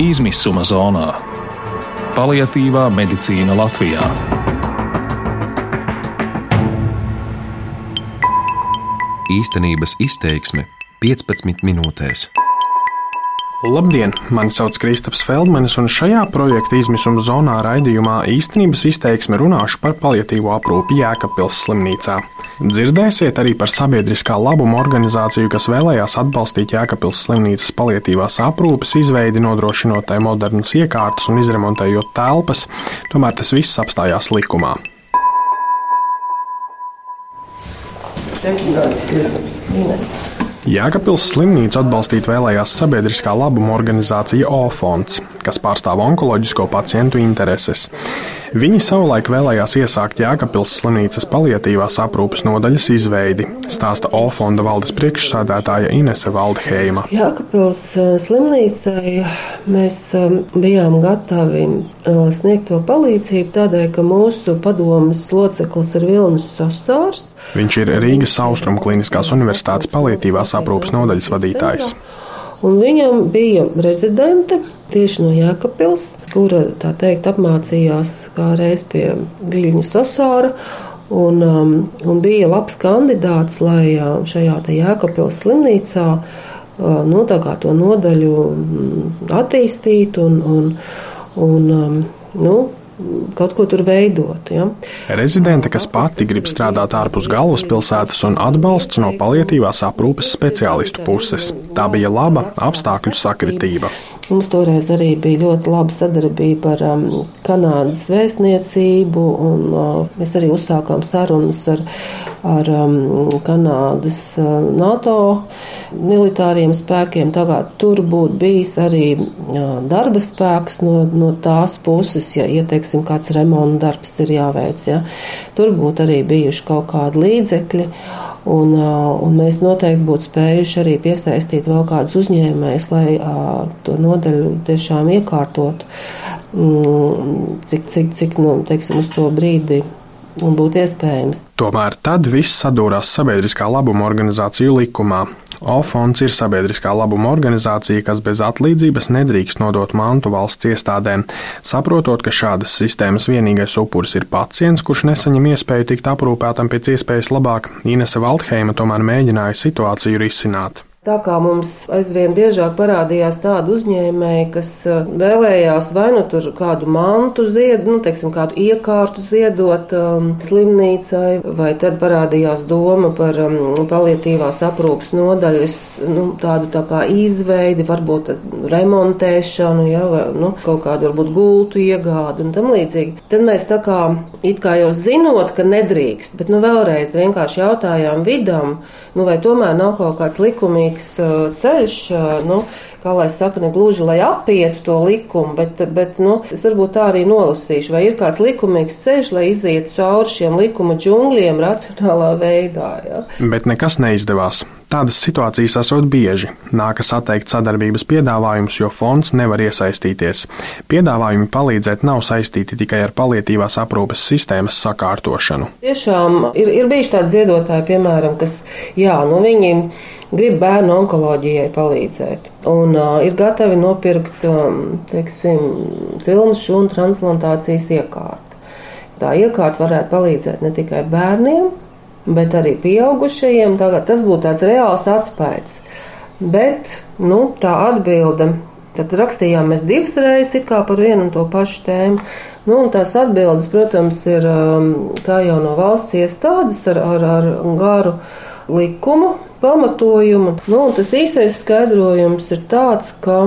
izmisuma zonā - paliatīvā medicīna Latvijā. Īstenības izteiksme 15 minūtēs. Labdien! Mani sauc Kristaps Feldmanis, un šajā projekta izmisuma zonā raidījumā īstenības izteiksme runāšu par paliatīvo aprūpi Jēkabpils slimnīcā. Dzirdēsiet arī par sabiedriskā labuma organizāciju, kas vēlējās atbalstīt Jēkabpils slimnīcas paliatīvās aprūpes izveidi, nodrošinot tai modernas iekārtas un izremontējot telpas, tomēr tas viss apstājās likumā. Sveicināti, Kristaps! Jēkabpils slimnīcu atbalstīt vēlējās sabiedriskā labuma organizācija OFONS, kas pārstāv onkoloģisko pacientu intereses. Viņi savulaik vēlējās iesākt Jēkabpils slimnīcas paliatīvās aprūpes nodaļas izveidi, stāsta OFONda valdes priekšsādātāja Inese Valdheima. Jēkabpils slimnīcai mēs bijām gatavi sniegt to palīdzību tādēļ, ka mūsu padomas loceklis ir Vilnis Sosārs. Viņš ir Rīgas Austrumu Kliniskās Universitātes paliatīvās aprūpes nodaļas vadītājs. Un viņam bija rezidente tieši no Jēkabpils, kura, tā teikt, apmācījās kā reiz pie Viļņas Osāra. Un, um, un bija labs kandidāts, lai uh, šajā Jēkabpils slimnīcā uh, nu, to nodaļu attīstītu un, un, un um, nu, kaut ko tur veidot. Ja? Rezidente, kas pati grib strādāt ārpus galvaspilsētas un atbalsts no palietīvās aprūpes speciālistu puses. Tā bija laba apstākļu sakritība. Mums toreiz arī bija ļoti laba sadarbība ar um, Kanādas vēstniecību, un uh, mēs arī uzsākām sarunas ar, ar um, Kanādas uh, NATO militāriem spēkiem. Tagad tur būtu bijis arī uh, darba spēks no, no tās puses, ja ieteiksim, kāds remonta darbs ir jāveic. Ja. Tur būtu arī bijuši kaut kādi līdzekļi. Un, un mēs noteikti būtu spējuši arī piesaistīt vēl kādus uzņēmējus, lai to nodeļu tiešām iekārtotu, mm, cik, cik, cik nu, teiksim, uz to brīdi būtu iespējams. Tomēr tad viss sadūrās sabiedriskā labuma organizāciju likumā. OFONS ir sabiedriskā labuma organizācija, kas bez atlīdzības nedrīkst nodot mantu valsts iestādēm. Saprotot, ka šādas sistēmas vienīgais upuris ir pacients, kurš nesaņem iespēju tikt aprūpētam pēc iespējas labāk, Inese Valdheima tomēr mēģināja situāciju risināt. Tā kā mums aizvien biežāk parādījās tādi uzņēmēji, kas uh, vēlējās vai nu tur kādu mantu ziedot, nu, teiksim, kādu iekārtu ziedot um, slimnīcai, vai tad parādījās doma par um, palietīvās aprūpas nodaļas, nu, tādu tā kā izveidi, varbūt remontēšanu, ja, vai, nu, kaut kādu varbūt gultu iegādu un tam līdzīgi. Tad mēs tā kā, it kā jau zinot, ka nedrīkst, bet, nu, vēlreiz vienkārši jautājām vidam, nu, vai tomēr nav kaut kāds likumīgs uh, ceļš, uh, nu, kā lai saka, ne gluži, lai apietu to likumu, bet, bet nu, es varbūt tā arī nolasīšu, vai ir kāds likumīgs ceļš, lai izietu cauri šiem likuma džungļiem racionālā veidā. Ja? Bet nekas neizdevās. Tādas situācijas esot bieži. Nākas atteikt sadarbības piedāvājumus, jo fonds nevar iesaistīties. Piedāvājumi palīdzēt nav saistīti tikai ar palietīvās aprūpes sistēmas sakārtošanu. Tiešām ir, ir bijuši tādi ziedotāji, piemēram, kas, jā, nu viņi grib bērnu onkoloģijai palīdzēt un uh, ir gatavi nopirkt, um, cilmes šūnu transplantācijas iekārtu. Tā iekārta varētu palīdzēt ne tikai bērniem, bet arī pieaugušajiem. Tagad tas būtu tāds reāls atspējas. Bet nu, tā atbilde. Tad rakstījām mēs divas reizes par vienu un to pašu tēmu. Nu, tās atbildes, protams, ir um, kā jau no valsts iestādes ar, ar, ar garu likumu pamatojumu. Nu, tas īsais skaidrojums ir tāds, ka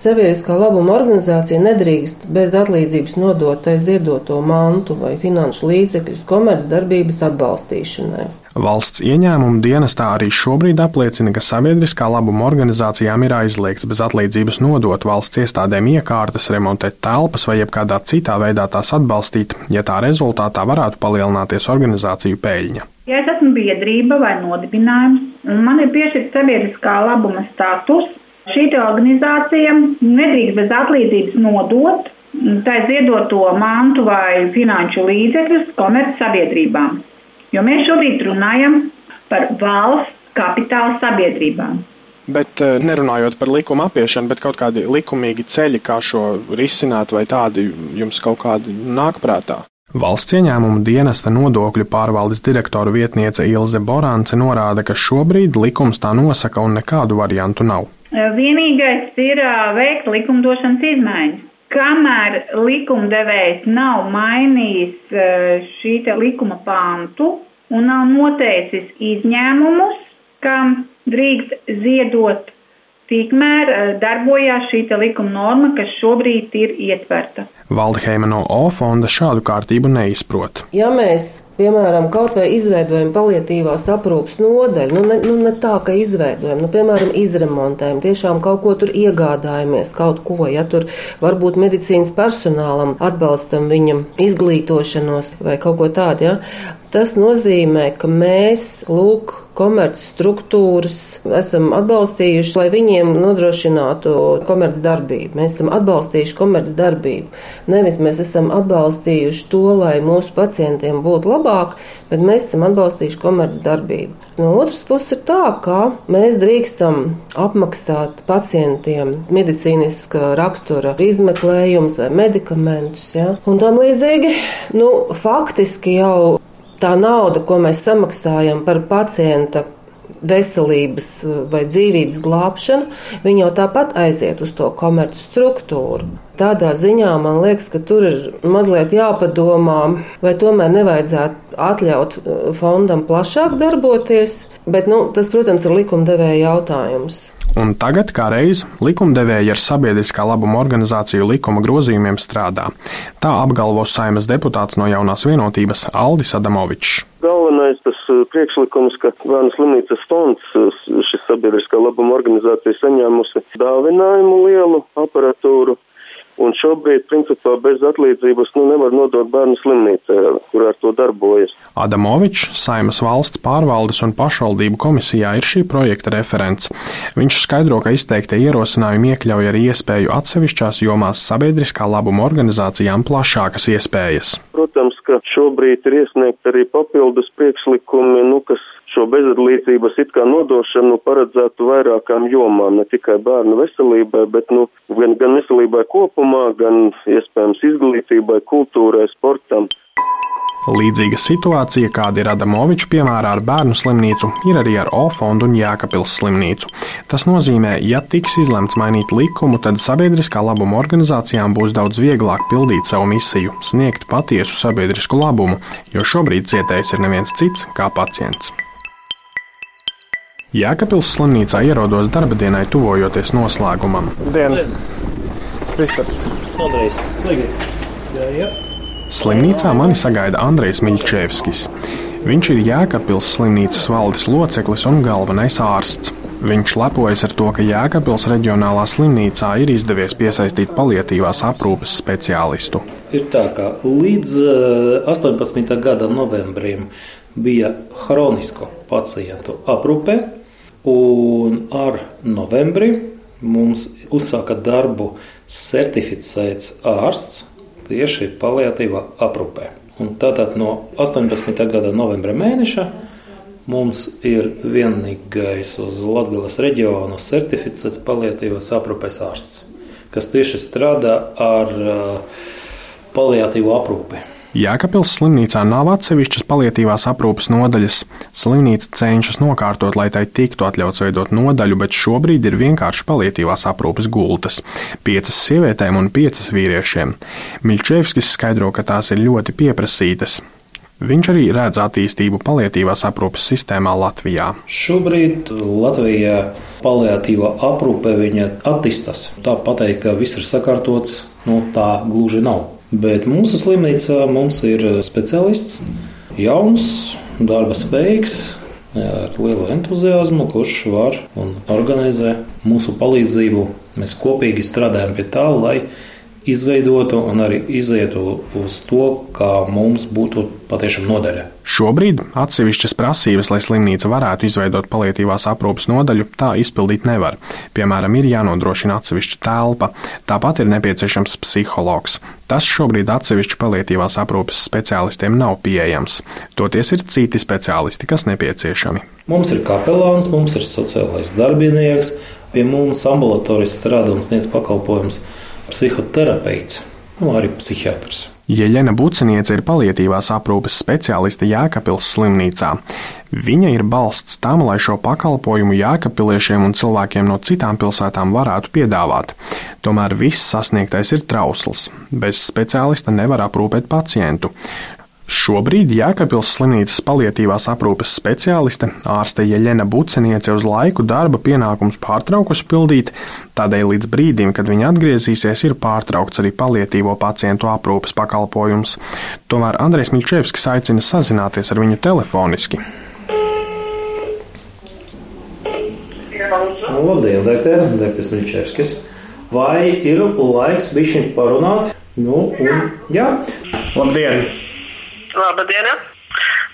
Sabiedriskā labuma organizācija nedrīkst bez atlīdzības nodot tai ziedoto mantu vai finanšu līdzekļus komercdarbības atbalstīšanai. Valsts ieņēmuma dienestā arī šobrīd apliecina, ka sabiedriskā labuma organizācijām ir aizliegts bez atlīdzības nodot valsts iestādēm iekārtas, remontēt telpas vai jebkādā citā veidā tās atbalstīt, ja tā rezultātā varētu palielināties organizāciju peļņa. Ja es esmu biedrība vai nodibinājums, un man ir piešķirts sabiedriskā labuma status, Šī organizācija nedrīkst bez atlīdzības nodot tā ziedoto mantu vai finanšu līdzekļus komerc sabiedrībām, jo mēs šobrīd runājam par valsts kapitāla sabiedrībām. Bet eh, nerunājot par likuma apiešanu, bet kaut kādi likumīgi ceļi, kā šo risināt, vai tādi jums kaut kādi nāk prātā? Valsts ieņēmuma dienesta nodokļu pārvaldes direktora vietniece Ilze Borānce norāda, ka šobrīd likums tā nosaka un nekādu variantu nav. Vienīgais ir veikt likumdošanas izmaiņas. Kamēr likumdevējs nav mainījis šī likuma pāntu un nav noteicis izņēmumus, kam drīkst ziedot, tikmēr darbojās šī likuma norma, kas šobrīd ir ietverta. Valdeheima no O fonda šādu kārtību neizprot. Ja mēs, piemēram, kaut vai izveidojam palietīvās aprūpas nodaļu, nu ne, nu ne tā, ka izveidojam, nu, piemēram, izremontējam, tiešām kaut ko tur iegādājamies, kaut ko, ja tur varbūt medicīnas personālam atbalstam viņam izglītošanos vai kaut ko tādu, ja, Tas nozīmē, ka mēs, lūk, komercstruktūras esam atbalstījuši, lai viņiem nodrošinātu komercdarbību. Mēs esam atbalstījuši komercdarbību. Nevis mēs esam atbalstījuši to, lai mūsu pacientiem būtu labāk, bet mēs esam atbalstījuši komercdarbību. No otras puses ir tā, ka mēs drīkstam apmaksāt pacientiem medicīniska rakstura izmeklējumus vai medikamentus. Ja? Un tam līdzīgi, nu, faktiski jau tā nauda, ko mēs samaksājam par pacienta veselības vai dzīvības glābšanu, viņa jau tāpat aiziet uz to komerci struktūru. Tādā ziņā man liekas, ka tur ir mazliet jāpadomā, vai tomēr nevajadzētu atļaut uh, fondam plašāk darboties, bet nu, tas, protams, ir likumdevēja jautājums. Un tagad, kā reiz, likumdevēji ar sabiedriskā labuma organizāciju likuma grozījumiem strādā. Tā apgalvo saimas deputāts no jaunās vienotības Aldis Adamovičs. Galvenais tas uh, priekšlikums, ka Bērnu slimnīcas fonds, uh, šis sabiedriskā labuma organizācija saņēmusi dāvinājumu lielu aparatūru Un šobrīd, principā, bez atlīdzības nu, nevar nodot bērnu slimnīcā, kur ar to darbojas. Adamovičs, Saimas valsts pārvaldes un pašvaldību komisijā, ir šī projekta referents. Viņš skaidro, ka izteiktie ierosinājumi iekļauj arī iespēju atsevišķās jomās sabiedriskā labuma organizācijām plašākas iespējas. Protams, šobrīd ir iesniegt arī papildus priekšlikumi, nu, kas šo bezadlīdzības it kā nodošanu paredzētu vairākām jomām, ne tikai bērnu veselībai, bet nu, gan, gan veselībai kopumā, gan iespējams izglītībai, kultūrai, sportam. Līdzīga situācija, kāda ir Adamoviča piemērā ar bērnu slimnīcu, ir arī ar O fondu un Jēkabils slimnīcu. Tas nozīmē, ja tiks izlemts mainīt likumu, tad sabiedriskā labuma organizācijām būs daudz vieglāk pildīt savu misiju, sniegt patiesu sabiedrisku labumu, jo šobrīd cietējs ir neviens cits kā pacients. Jēkabils slimnīcā ierodos darba dienai, tuvojoties noslēgumam. Diena! Kristaps! Andrejs! Jā, jā. Slimnīcā mani sagaida Andrejs Miļčevskis. Viņš ir Jēkabils slimnīcas valdes loceklis un galvenais ārsts. Viņš lepojas ar to, ka Jēkabils reģionālā slimnīcā ir izdevies piesaistīt palietīvās aprūpes speciālistu. Ir tā, ka līdz 18. Eh, gada novembrim bija hronisko pacientu aprūpe, Un ar novembri mums uzsāka darbu certificēts ārsts tieši paliatīvā aprūpē. Un tātad no 18. gada novembra mēneša mums ir vienīgais uz Latvijas reģionu certificēts paliatīvās aprūpes ārsts, kas tieši strādā ar uh, paliatīvo aprūpi. Jēkabils slimnīcā nav atsevišķas palietīvās aprūpes nodaļas. Slimnīca cenšas nokārtot, lai tai tiktu atļauts veidot nodaļu, bet šobrīd ir vienkārši palietīvās aprūpes gultas - piecas sievietēm un piecas vīriešiem. Miļčevskis skaidro, ka tās ir ļoti pieprasītas. Viņš arī redz attīstību palietīvās aprūpes sistēmā Latvijā. Šobrīd Latvijā palietīvā aprūpe attīstās. Tā pateikt, ka viss ir sakārtots, nu tā gluži nav. Bet mūsu slimnīcā mums ir speciālists, jauns, darba spējīgs, ar lielu entuziasmu, kurš var un organizē mūsu palīdzību. Mēs kopīgi strādājam pie tā, lai izveidotu un arī izietu uz to, kā mums būtu patiešām nodaļa. Šobrīd atsevišķas prasības, lai slimnīca varētu izveidot palietīvās aprūpas nodaļu, tā izpildīt nevar. Piemēram, ir jānodrošina atsevišķa telpa, tāpat ir nepieciešams psihologs. Tas šobrīd atsevišķi palietīvās aprūpas speciālistiem nav pieejams. Toties ir citi speciālisti, kas nepieciešami. Mums ir kapelāns, mums ir sociālais darbinieks, pie mums ambulatorijas strādā un sniedz pakalpojumus psihoterapeits, nu, arī psihiatrs. Jeļena Buciniece ir palietīvās aprūpes speciāliste Jēkabils slimnīcā. Viņa ir balsts tam, lai šo pakalpojumu jēkapiliešiem un cilvēkiem no citām pilsētām varētu piedāvāt. Tomēr viss sasniegtais ir trausls. Bez speciālista nevar aprūpēt pacientu. Šobrīd Jēkabils slimnīcas palietīvās aprūpes speciāliste ārste Jeļena Buceniece uz laiku darba pienākumus pārtraukusi pildīt, tādēļ līdz brīdim, kad viņa atgriezīsies, ir pārtraukts arī palietīvo pacientu aprūpes pakalpojums. Tomēr Andrejs Miļčevskis aicina sazināties ar viņu telefoniski. Labdien, doktor! Doktors Miļčevskis! Vai ir laiks bišķiņ parunāt? Nu, un jā. Labdien! Labdien!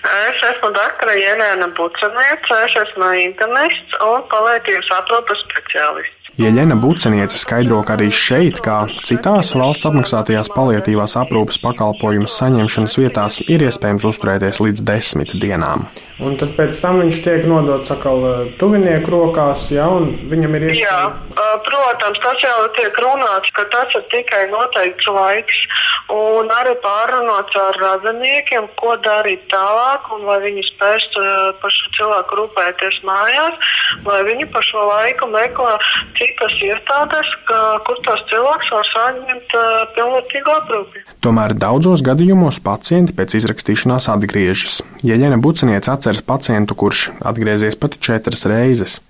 Es esmu doktora Jēlēna Buceniece, es esmu internists un palīdzības aprūpes speciālists. Ieļena Buceniece skaidro, ka arī šeit, kā citās valsts apmaksātajās palietīvās aprūpes pakalpojumu saņemšanas vietās, ir iespējams uzturēties līdz desmit dienām. Un tad pēc tam viņš tiek nodots atkal tuvinieku rokās, ja viņam ir iespēja. Jā, protams, tas jau tiek runāts, ka tas ir tikai noteikts laiks. Un arī pārunāts ar radiniekiem, ko darīt tālāk, un vai viņi spēs par šo cilvēku rūpēties mājās, vai viņi pa šo laiku meklē citas iestādes, ka, kur tos cilvēks var saņemt pilnvērtīgu aprūpi. Tomēr daudzos gadījumos pacienti pēc izrakstīšanās atgriežas. Jeļena Buciniece atceras pacientu, kurš atgriezies pat četras reizes.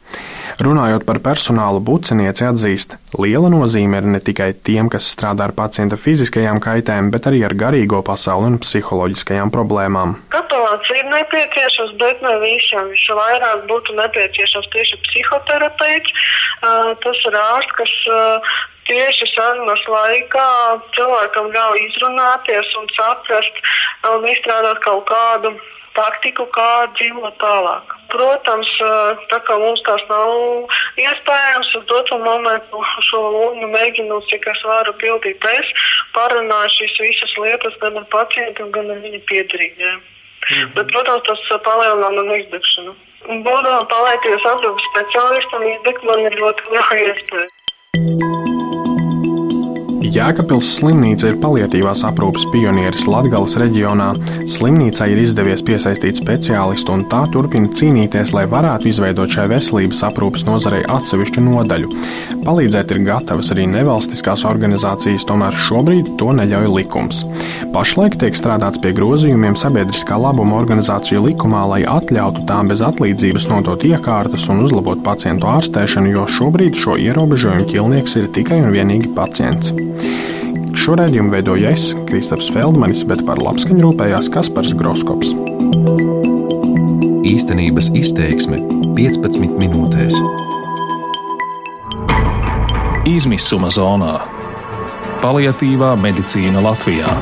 Runājot par personālu, bucinieci atzīst, liela nozīme ir ne tikai tiem, kas strādā ar pacienta fiziskajām kaitēm, bet arī ar garīgo pasauli un psiholoģiskajām problēmām. Kapelāns ir nepieciešams, bet ne visiem. Viņš vairāk būtu nepieciešams tieši psihoterapeits. Tas ir ārsts, kas tieši sarunas laikā cilvēkam ļauj izrunāties un saprast un izstrādāt kaut kādu taktiku, kā dzīvot tālāk. Protams, tā kā mums tās nav iespējams, uz doto momentu šo lomu mēģinu, cik es varu pildīt es, parunāju šīs visas lietas gan ar pacientiem, gan ar viņu piedarīgiem. Mhm. Bet, protams, tas palielina manu izdegšanu. Būdama palētības aprūpas speciālistam, izdegt man ir ļoti liela iespēja. Jēkabils slimnīca ir palietīvās aprūpes pionieris Latgales reģionā. Slimnīcai ir izdevies piesaistīt speciālistu, un tā turpina cīnīties, lai varētu izveidot šai veselības aprūpes nozarei atsevišķu nodaļu. Palīdzēt ir gatavas arī nevalstiskās organizācijas, tomēr šobrīd to neļauj likums. Pašlaik tiek strādāts pie grozījumiem sabiedriskā labuma organizāciju likumā, lai atļautu tām bez atlīdzības nodot iekārtas un uzlabot pacientu ārstēšanu, jo šobrīd šo ierobežojumu ķilnieks ir tikai un vienīgi pacients. Šo raidījumu veidoju es, Kristaps Feldmanis, bet par labskaņu rūpējās Kaspars Groskops. Īstenības izteiksme 15 minūtēs. Izmisuma zonā - paliatīvā medicīna Latvijā.